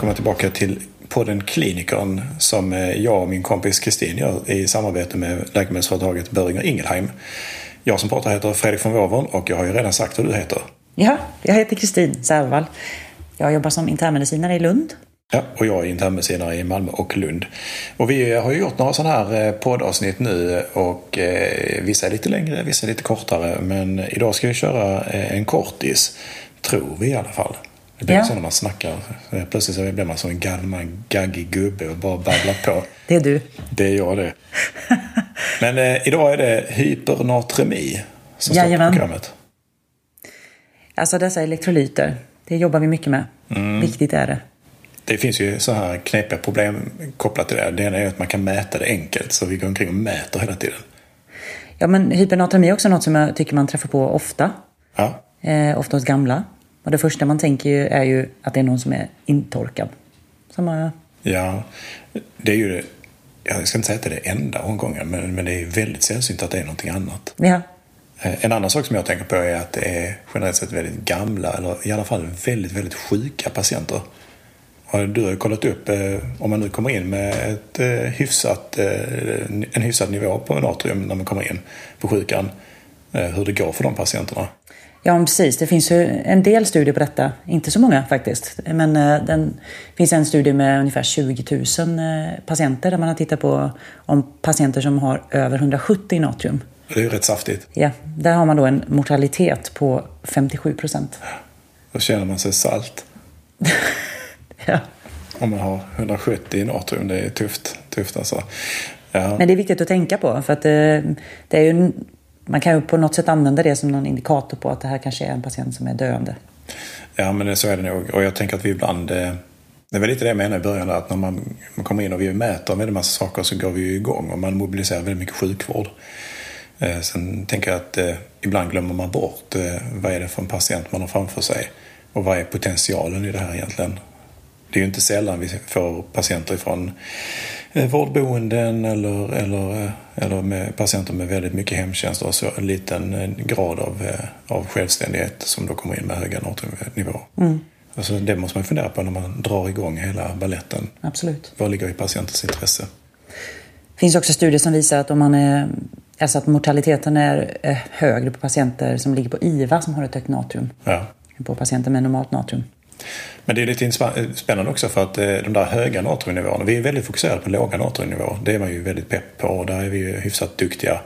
välkomna tillbaka till podden Klinikern som eh, jag och min kompis Kristin gör i samarbete med läkemedelsföretaget Böringer Ingelheim. Jag som pratar heter Fredrik von Wåvern och jag har ju redan sagt vad du heter. Ja, jag heter Kristin Särvall. Jag jobbar som internmedicinare i Lund. Ja, och jag är internmedicinare i Malmö och Lund. Och vi har ju gjort några sådana här eh, poddavsnitt nu och eh, vissa är lite längre, vissa är lite kortare. Men idag ska vi köra eh, en kortis, tror vi i alla fall. Det blir Ja. så när man snackar. Plötsligt så blir man som en gammal gaggig gubbe och bara babblar på. Det är du. Det är jag det. Men eh, idag är det hypernatremi som står på Jajamän. programmet. Alltså dessa elektrolyter, det jobbar vi mycket med. Mm. Viktigt är det. Det finns ju så här knepiga problem kopplat till det. Det ena är att man kan mäta det enkelt. Så vi går omkring och mäter hela tiden. Ja, men hypernatremi är också något som jag tycker man träffar på ofta. Ja, Eh, ofta hos gamla. Och det första man tänker är ju att det är någon som är intorkad. Som har... ja det är ju. Jag ska inte säga att det är det enda omgången. Men, men det är väldigt sällsynt att det är någonting annat. Ja, Eh, En annan sak som jag tänker på är att det är generellt sett väldigt gamla, eller i alla fall väldigt, väldigt sjuka patienter. Och du har ju kollat upp eh, om man nu kommer in med ett eh, hyfsat, en hyfsad nivå på natrium när man kommer in på sjukan. Hur det går för de patienterna. Ja precis. Det finns ju en del studier på detta. Inte så många faktiskt. Men eh, den finns en studie med ungefär 20 000 eh, patienter där man har tittat på om patienter som har över 170 i natrium. Det är ju rätt saftigt. Ja, där har man då en mortalitet på 57 procent. Då känner man sig salt. Ja. Om man har 170 i natrium, det är tufft. Tufft alltså. Ja. Men det är viktigt att tänka på för att eh, det är ju, man kan ju på något sätt använda det som någon indikator på att det här kanske är en patient som är döende. Ja, men så är det nog. Och jag tänker att vi ibland... Eh, det var lite det jag menade i början, att när man, man kommer in och vi mäter en massa saker så går vi ju igång och man mobiliserar väldigt mycket sjukvård. Eh, Sen tänker jag att eh, ibland glömmer man bort eh, vad är det för en patient man har framför sig och vad är potentialen i det här egentligen. Det är ju inte sällan vi får patienter från eh, vårdboenden eller, eller, eh, eller med patienter med väldigt mycket hemtjänst och så en liten eh, grad av, av självständighet som då kommer in med höga natriumnivåer. Alltså det måste man fundera på när man drar igång hela balletten. Absolut. Vad ligger i patientens intresse? Det finns också studier som visar att om man är, alltså att mortaliteten är högre på patienter som ligger på IVA som har ett högt natrium Ja. på patienter med normalt natrium. Men det är lite inspa- spännande också för att eh, de där höga natriumnivåerna, vi är väldigt fokuserade på låga natriumnivåer. Det är man ju väldigt pepp på och där är vi ju hyfsat duktiga.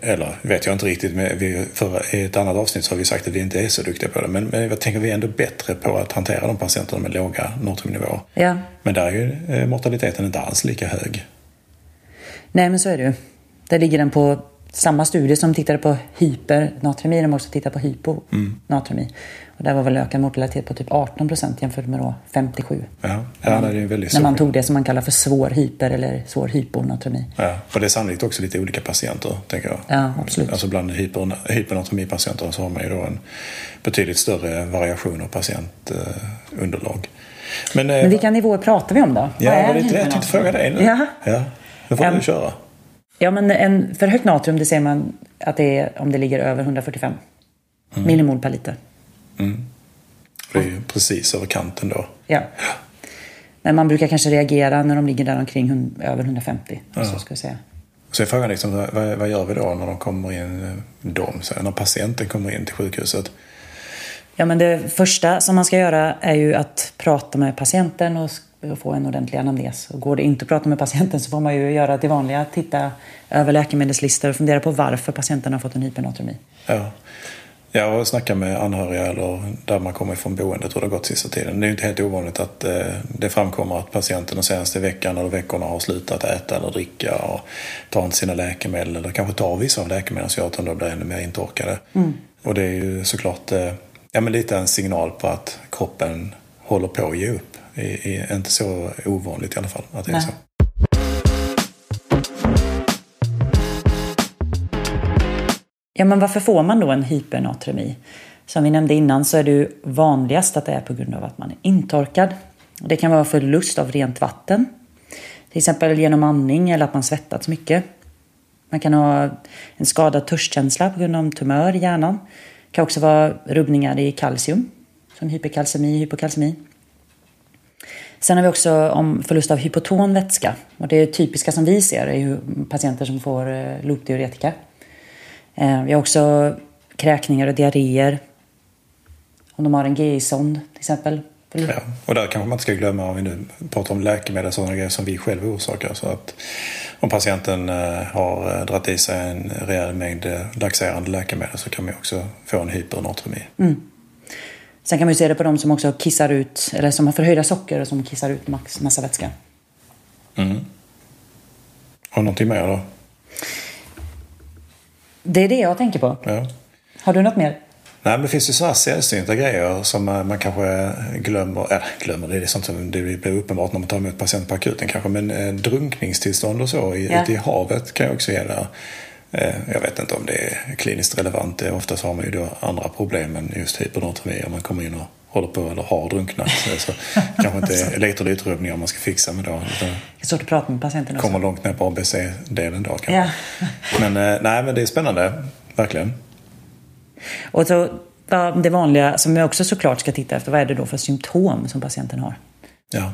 Eller vet jag inte riktigt, men vi, för i ett annat avsnitt så har vi sagt att vi inte är så duktiga på det. Men, men jag tänker att vi är ändå bättre på att hantera de patienterna med låga natriumnivåer. Ja, Men där är ju eh, mortaliteten inte alls lika hög. nej men så är det ju. Där ligger den på samma studie som tittade på hypernatremi, de har också tittat på hyponatremi. Och där var väl ökad mortalitet på typ 18 procent jämfört med då 57. Ja, ja det är väldigt När man tog det som man kallar för svår hyper eller svår hyponatremi. Ja, och det är sannolikt också lite olika patienter, tänker jag. Ja, absolut. Alltså bland hyper, hypernatremipatienter så har man ju då en betydligt större variation av patientunderlag. Men, eh, Men vilka nivåer pratar vi om då? ja, Vad är var det inte det jag tänkte fråga dig nu? Ja. ja. Då får Ja. du köra. Ja, men en, för högt natrium det ser man att det är om det ligger över 145 Mm. millimol per liter. Det är ju precis över kanten då. Ja. Men man brukar kanske reagera när de ligger där omkring över 150. Så ska jag säga. Så är frågan liksom, vad, vad gör vi då när de kommer in, eh, de, så när patienten kommer in till sjukhuset? Ja, men det första som man ska göra är ju att prata med patienten och och få en ordentlig anamnes. Och går det inte att prata med patienten så får man ju göra det vanliga, titta över läkemedelslistor och fundera på varför patienten har fått en hypernatremi. Ja. Ja, och snacka med anhöriga eller där man kommer ifrån boendet hur det har gått sista tiden. Det är ju inte helt ovanligt att eh, det framkommer att patienten den senaste veckan eller veckorna har slutat äta eller dricka och tar inte sina läkemedel eller kanske tar vissa av läkemedlen så att de då blir ännu mer intorkade. Och det är ju såklart eh, ja, men lite en signal på att kroppen håller på att ge upp. Det är inte så ovanligt i alla fall att det är Nej. så. Ja, men varför får man då en hypernatremi? Som vi nämnde innan så är det ju vanligast att det är på grund av att man är intorkad. Det kan vara förlust av rent vatten. Till exempel genom andning eller att man svettats mycket. Man kan ha en skadad törstkänsla på grund av tumör i hjärnan. Det kan också vara rubbningar i kalcium, som hyperkalcemi, hypokalcemi. Sen har vi också om förlust av hypoton vätska. Och det typiska som vi ser är patienter som får eh, loopdiuretika. Eh, vi har också kräkningar och diarréer. Om de har en GI-sond till exempel. Ja, och där kanske man inte ska glömma om vi nu pratar om läkemedel och sådana grejer som vi själva orsakar. Så att om patienten eh, har dragit i sig en rejäl mängd laxerande läkemedel så kan man också få en hypernatremi. Mm. Sen kan man ju se det på de som också kissar ut, eller som har förhöjda socker och som kissar ut max, massa vätska. Mm. Har någonting mer då? Det är det jag tänker på. Ja. Har du något mer? Nej, men det finns ju sådana sällsynta grejer som man kanske glömmer. Äh, glömmer, det är sånt som det blir uppenbart när man tar emot patient på akuten kanske. Men eh, drunkningstillstånd och så i, ja. ute i havet kan ju också ge där. Eh, jag vet inte om det är kliniskt relevant. Oftast har man ju då andra problem än just hypernatremi om man kommer in och håller på eller har drunknat. Så kanske inte elektrolytrubbningar man ska fixa med då. Det är svårt att prata med patienten också. Kommer långt ner på ABC-delen då kanske. Ja. Men eh, nej, men det är spännande. Verkligen. Och så det vanliga som vi också såklart ska titta efter. Vad är det då för symptom som patienten har? Ja,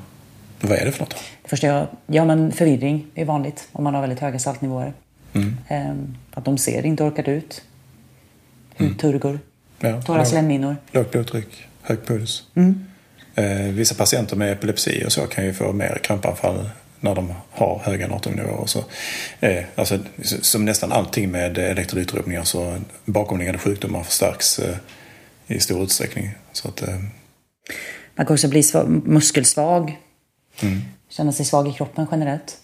vad är det för något? Det första, ja, men förvirring är vanligt om man har väldigt höga saltnivåer. Mm. Att de ser inte orkat ut. Hudturgor. Mm. Ja, torra slemhinnor. Lågt blodtryck, hög puls. Eh, vissa patienter med epilepsi och så kan ju få mer krampanfall när de har höga natriumnivåer. Så, eh, alltså, som nästan allting med elektrolytrubbningar så bakomliggande sjukdomar förstärks eh, i stor utsträckning. Så att, eh... Man kan också bli muskelsvag. Mm. Känna sig svag i kroppen generellt.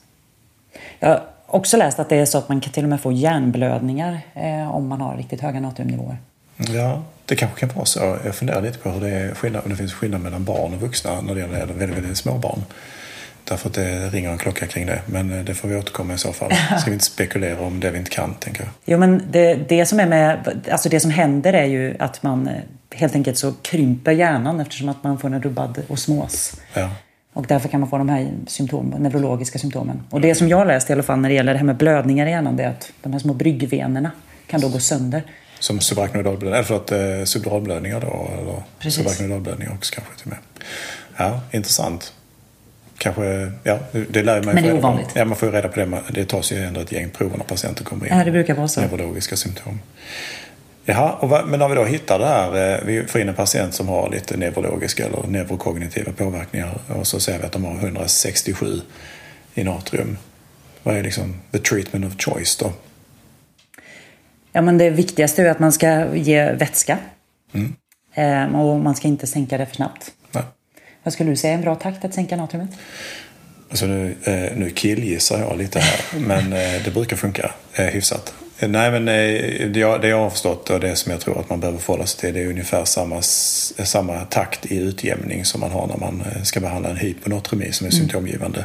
Jag också läst att det är så att man kan till och med få hjärnblödningar eh, om man har riktigt höga natriumnivåer. Ja, det kanske kan vara så. Jag funderar lite på hur det, är skillnad, det finns skillnad mellan barn och vuxna när det gäller väldigt, väldigt små barn. Därför att det ringer en klocka kring det. Men eh, det får vi återkomma i så fall. Ska vi inte spekulera om det vi inte kan, tänker jag. Jo, men det, det som är med... Alltså det som händer är ju att man eh, helt enkelt så krymper hjärnan eftersom att man får en rubbad osmos. Ja. Och därför kan man få de här symptom, neurologiska symptomen. Och det som jag läst i alla fall när det gäller det här med blödningar i hjärnan, det är att de här små bryggvenerna kan då gå sönder. Som subarachnoidalblödningar, eller förlåt, eh, subduralblödningar då? Eller subarachnoidalblödningar också kanske till med. Ja, intressant. Kanske, ja, det lär man Men det är ovanligt. Ja, man får ju reda på det. Det tas ju ändå ett gäng prover när patienter kommer in. Ja, det brukar vara så. Neurologiska symptom. Jaha, och men när vi då hittar det här, eh, vi får in en patient som har lite neurologiska eller neurokognitiva påverkningar och så ser vi att de har 167 i natrium. Vad är liksom the treatment of choice då? Ja, men det viktigaste är att man ska ge vätska. Mm. Ehm, och man ska inte sänka det för snabbt. Nej. Vad skulle du säga är en bra takt att sänka natriumet? Alltså nu, eh, nu killgissar jag lite här, men eh, det brukar funka hyfsat. Nej, men eh, det jag, det jag har förstått och det som jag tror att man behöver förhålla sig till det är ungefär samma, samma takt i utjämning som man har när man eh, ska behandla en hyponatremi som är mm. symptomgivande.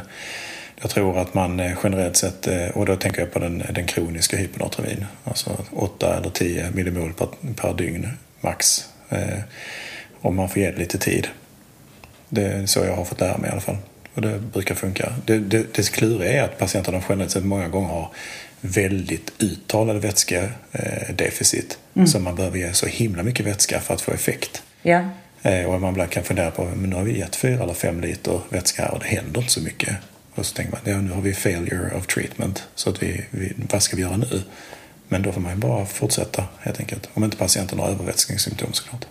Jag tror att man eh, generellt sett, och då tänker jag på den, den kroniska hyponatremin, alltså 8 eller 10 millimol per, per dygn max. Eh, om man får ge det lite tid. Det är så jag har fått lära mig i alla fall. Och det brukar funka. Det, det, det kluriga är att patienterna generellt sett många gånger har väldigt uttalad vätskedeficit. Mm. Så man behöver ge så himla mycket vätska för att få effekt. Ja. Eh, och man kan fundera på, men nu har vi gett fyra eller fem liter vätska och det händer inte så mycket. Och så tänker man, ja nu har vi failure of treatment. Så att vi, vi, vad ska vi göra nu? Men då får man ju bara fortsätta helt enkelt. Om inte patienten har övervätskningssymptom såklart.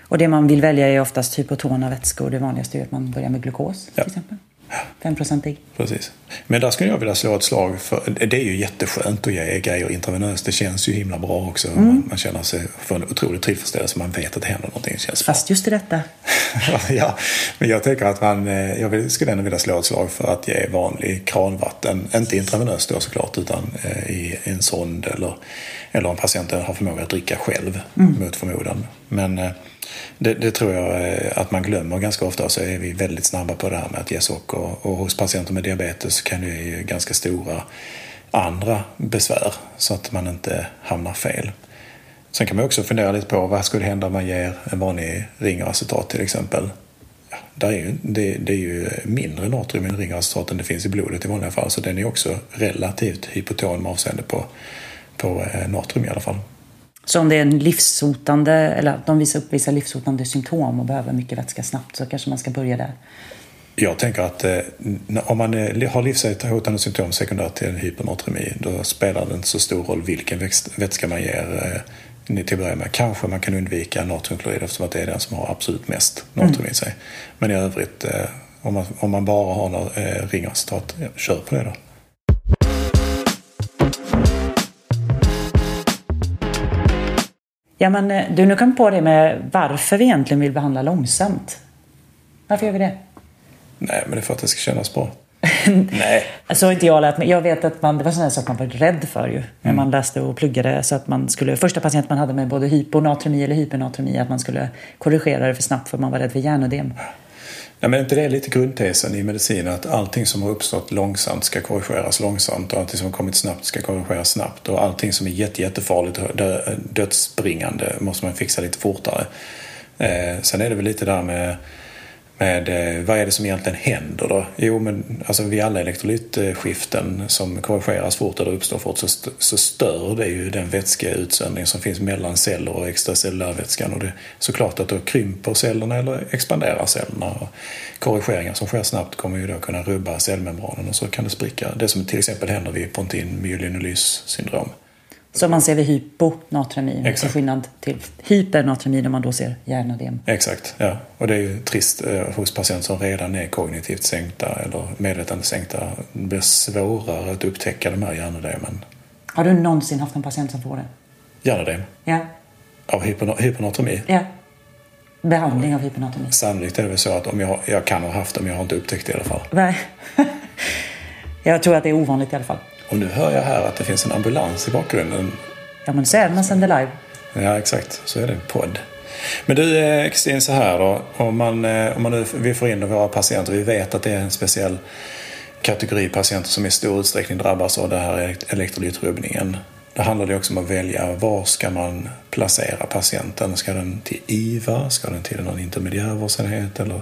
Och det man vill välja är oftast hypotona vätskor. Det vanligaste är att man börjar med glukos till ja. exempel. 5-procentig. Precis. Men där skulle jag vilja slå ett slag för det är ju jätteskönt att ge grejer intravenöst. Det känns ju himla bra också. Mm. Man, man, känner sig för en otrolig tillfredsställelse. Man vet att det händer någonting. Det känns Fast just i detta. ja, men jag tänker att man, eh, jag skulle ändå vilja slå ett slag för att ge vanlig kranvatten. Inte intravenöst då såklart utan eh, i en sond eller, eller om patienten har förmåga att dricka själv mm. mot förmodan. Men eh, det, det, tror jag eh, att man glömmer ganska ofta. Så är vi väldigt snabba på det här med att ge socker. Och hos patienter med diabetes kan det ge ganska stora andra besvär så att man inte hamnar fel. Sen kan man också fundera lite på vad skulle hända om man ger en vanlig ringacetat till exempel. Ja, där är ju, det, det, är ju mindre natrium i ringacetat än det finns i blodet i vanliga fall. Så den är också relativt hypoton med avseende på, på eh, natrium i alla fall. Så om det är en livshotande, eller att de visar upp vissa livshotande symptom och behöver mycket vätska snabbt så kanske man ska börja där. Jag tänker att eh, om man är, har livshotande symptom sekundärt till hypernatremi då spelar det inte så stor roll vilken vätska man ger eh, till att börja med. Kanske man kan undvika natriumklorid eftersom att det är den som har absolut mest natrium mm. i sig. Men i övrigt, eh, om, man, om man bara har några eh, ringacetat, ja, kör på det då. Ja, men eh, du, nu kom på det med varför vi egentligen vill behandla långsamt. Varför gör vi det? Nej, men det är för att det ska kännas bra. Nej. Så har inte jag lärt mig. Jag vet att man, det var sådana saker man var rädd för ju. När mm. man läste och pluggade. Så att man skulle, första patient man hade med både hyponatremi eller hypernatremi, att man skulle korrigera det för snabbt för man var rädd för hjärnödem. Ja, men inte det är lite grundtesen i medicin att allting som har uppstått långsamt ska korrigeras långsamt och allting som har kommit snabbt ska korrigeras snabbt och allting som är jätte, jättefarligt och dödsbringande måste man fixa lite fortare. Eh, sen är det väl lite där med med eh, vad är det som egentligen händer då? Jo, men alltså vid alla elektrolytskiften som korrigeras fort eller uppstår fort så, så stör det ju den vätskeutsöndring som finns mellan celler och extracellulärvätskan och det är såklart att då krymper cellerna eller expanderar cellerna. Och korrigeringar som sker snabbt kommer ju då kunna rubba cellmembranen och så kan det spricka. Det som till exempel händer vid pontin myelinolys syndrom. Som man ser vid hyponatremi, Exakt. till skillnad till hypernatremi där man då ser hjärnödem. Exakt, ja. Och det är ju trist eh, hos patienter som redan är kognitivt sänkta eller medvetandesänkta. Det blir svårare att upptäcka de här hjärnödemen. Har du någonsin haft en patient som får det? Hjärnödem? Ja. Av hypernatremi? Ja. Behandling av hypernatremi? Sannolikt är det väl så att om jag, jag kan ha haft det men jag har inte upptäckt det i alla fall. Nej. jag tror att det är ovanligt i alla fall. Och nu hör jag här att det finns en ambulans i bakgrunden. Ja, men så är det man sänder live. Ja, exakt. Så är det podd. Men du, eh, Kristin, så här då. Om, man, eh, om man nu, vi får in våra patienter, vi vet att det är en speciell kategori patienter som i stor utsträckning drabbas av den här elektrolytrubbningen. Då handlar det också om att välja var ska man placera patienten. Ska den till IVA? Ska den till någon intermediärvårdsenhet eller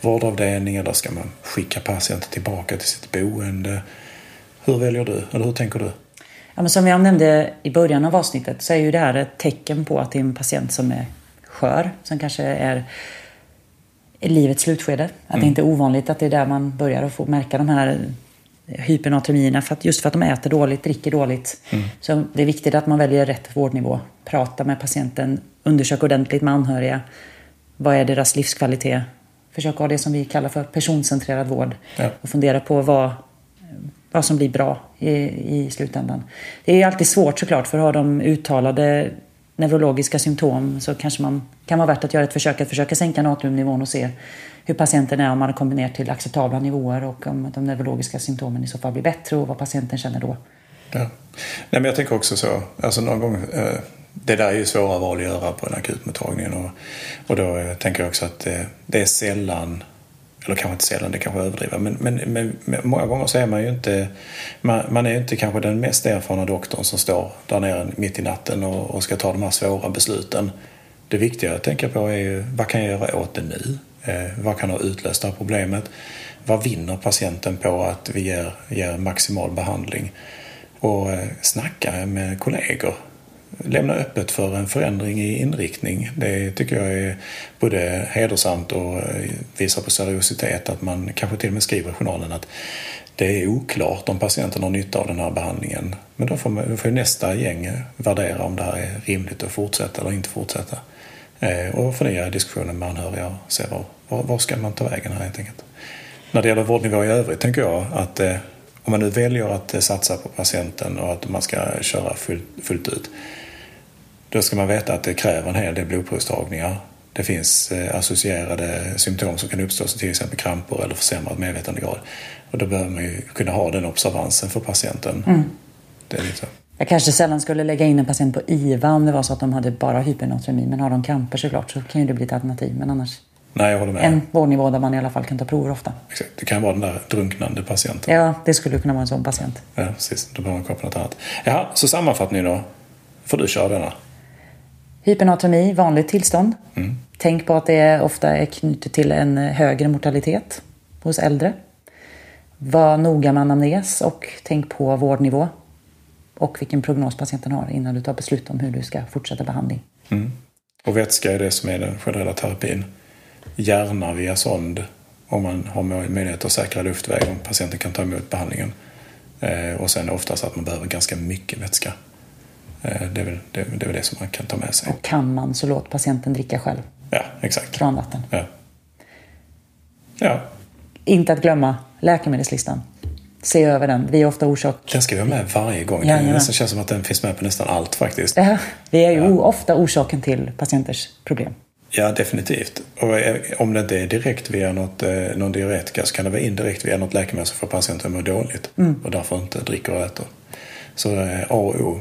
vårdavdelning? Eller ska man skicka patienten tillbaka till sitt boende? Hur väljer du? Eller hur tänker du? Ja, men som jag nämnde i början av avsnittet så är ju det här ett tecken på att det är en patient som är skör, som kanske är i livets slutskede. Att mm. det inte är ovanligt att det är där man börjar att få märka de här hypernatremierna, för att, just för att de äter dåligt, dricker dåligt. Mm. Så det är viktigt att man väljer rätt vårdnivå. Prata med patienten, undersök ordentligt med anhöriga. Vad är deras livskvalitet? Försök ha det som vi kallar för personcentrerad vård. Ja. Och fundera på vad, vad som blir bra i, i slutändan. Det är alltid svårt såklart, för har de uttalade neurologiska symptom så kanske man kan vara värt att göra ett försök att försöka sänka natriumnivån och se hur patienten är om man har kommit ner till acceptabla nivåer och om de neurologiska symptomen i så fall blir bättre och vad patienten känner då. Ja. Nej, men jag tänker också så, alltså någon gång, eh, det där är ju svåra val att göra på en akutmottagning och, och då eh, tänker jag också att eh, det är sällan eller kanske inte sällan, det kanske överdriver, men, men, men, men, många gånger så är man ju inte, man, man är ju inte kanske den mest erfarna doktorn som står där nere mitt i natten och, och, ska ta de här svåra besluten. Det viktiga att tänka på är ju, vad kan jag göra åt det nu? Eh, vad kan ha utlöst det här problemet? Vad vinner patienten på att vi ger, ger maximal behandling? Och eh, snacka med kollegor lämna öppet för en förändring i inriktning. Det tycker jag är både hedersamt och eh, visar på seriositet att man kanske till och med skriver i journalen att det är oklart om patienten har nytta av den här behandlingen. Men då får, man, då får nästa gäng värdera om det här är rimligt att fortsätta eller inte fortsätta. Eh, och förnya diskussionen med anhöriga och se var, var, var, ska man ta vägen här helt enkelt. När det gäller vårdnivå i övrigt tänker jag att eh, om man nu väljer att satsa på patienten och att man ska köra fullt, fullt ut då ska man veta att det kräver en hel del blodprovstagningar. Det finns eh, associerade symptom som kan uppstå, som till exempel kramper eller försämrad medvetandegrad. Och då behöver man ju kunna ha den observansen för patienten. Mm. Det är lite Jag kanske sällan skulle lägga in en patient på IVA om det var så att de hade bara hypernatremi. Men har de kramper såklart så kan ju det bli ett alternativ. Men annars Nej, jag håller med. En vårdnivå där man i alla fall kan ta prover ofta. Exakt. Det kan vara den där drunknande patienten. Ja, det skulle kunna vara en sån patient. Ja, precis. Då behöver man koppla något annat. Ja, så sammanfattning då. Får du köra denna. Hypernatremi, vanligt tillstånd. Mm. Tänk på att det ofta är knutet till en högre mortalitet hos äldre. Var noga med anamnes och tänk på vårdnivå. och vilken prognos patienten har innan du tar beslut om hur du ska fortsätta behandling. Och vätska är det som är den generella terapin. Gärna via sond om man har möjlighet att säkra luftväg om patienten kan ta emot behandlingen. Eh, och sen oftast att man behöver ganska mycket vätska. Eh, det, är väl, det, det är det som man kan ta med sig. Och kan man så låt patienten dricka själv. Ja, exakt. Kranvatten. Ja. ja, Inte att glömma läkemedelslistan. Se över den. Vi är ofta orsak... den ska vi ha med varje gång. Jajamän. Det nästan känns som att den finns med på nästan allt faktiskt. Ja, vi är ju ofta orsaken till patienters problem. Ja, definitivt. Och eh, om det inte är direkt via något, eh, någon diuretika så kan det vara indirekt via något läkemedel som får patienten att må dåligt och därför inte dricker och äter. Så eh, A och O,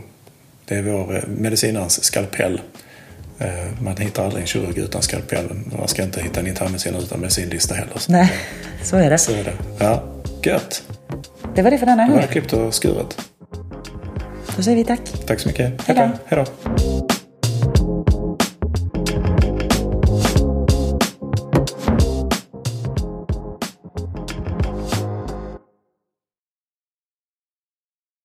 det är vår medicinarens skalpell. Man hittar aldrig en kirurg utan skalpell. Man ska inte hitta en internmedicinare utan medicinlista heller. Nej, så är det. Så är det. Ja, gött. Det var det för denna Då var det gång. klippt och skuret. Då säger vi tack. Tack så mycket. Hej då.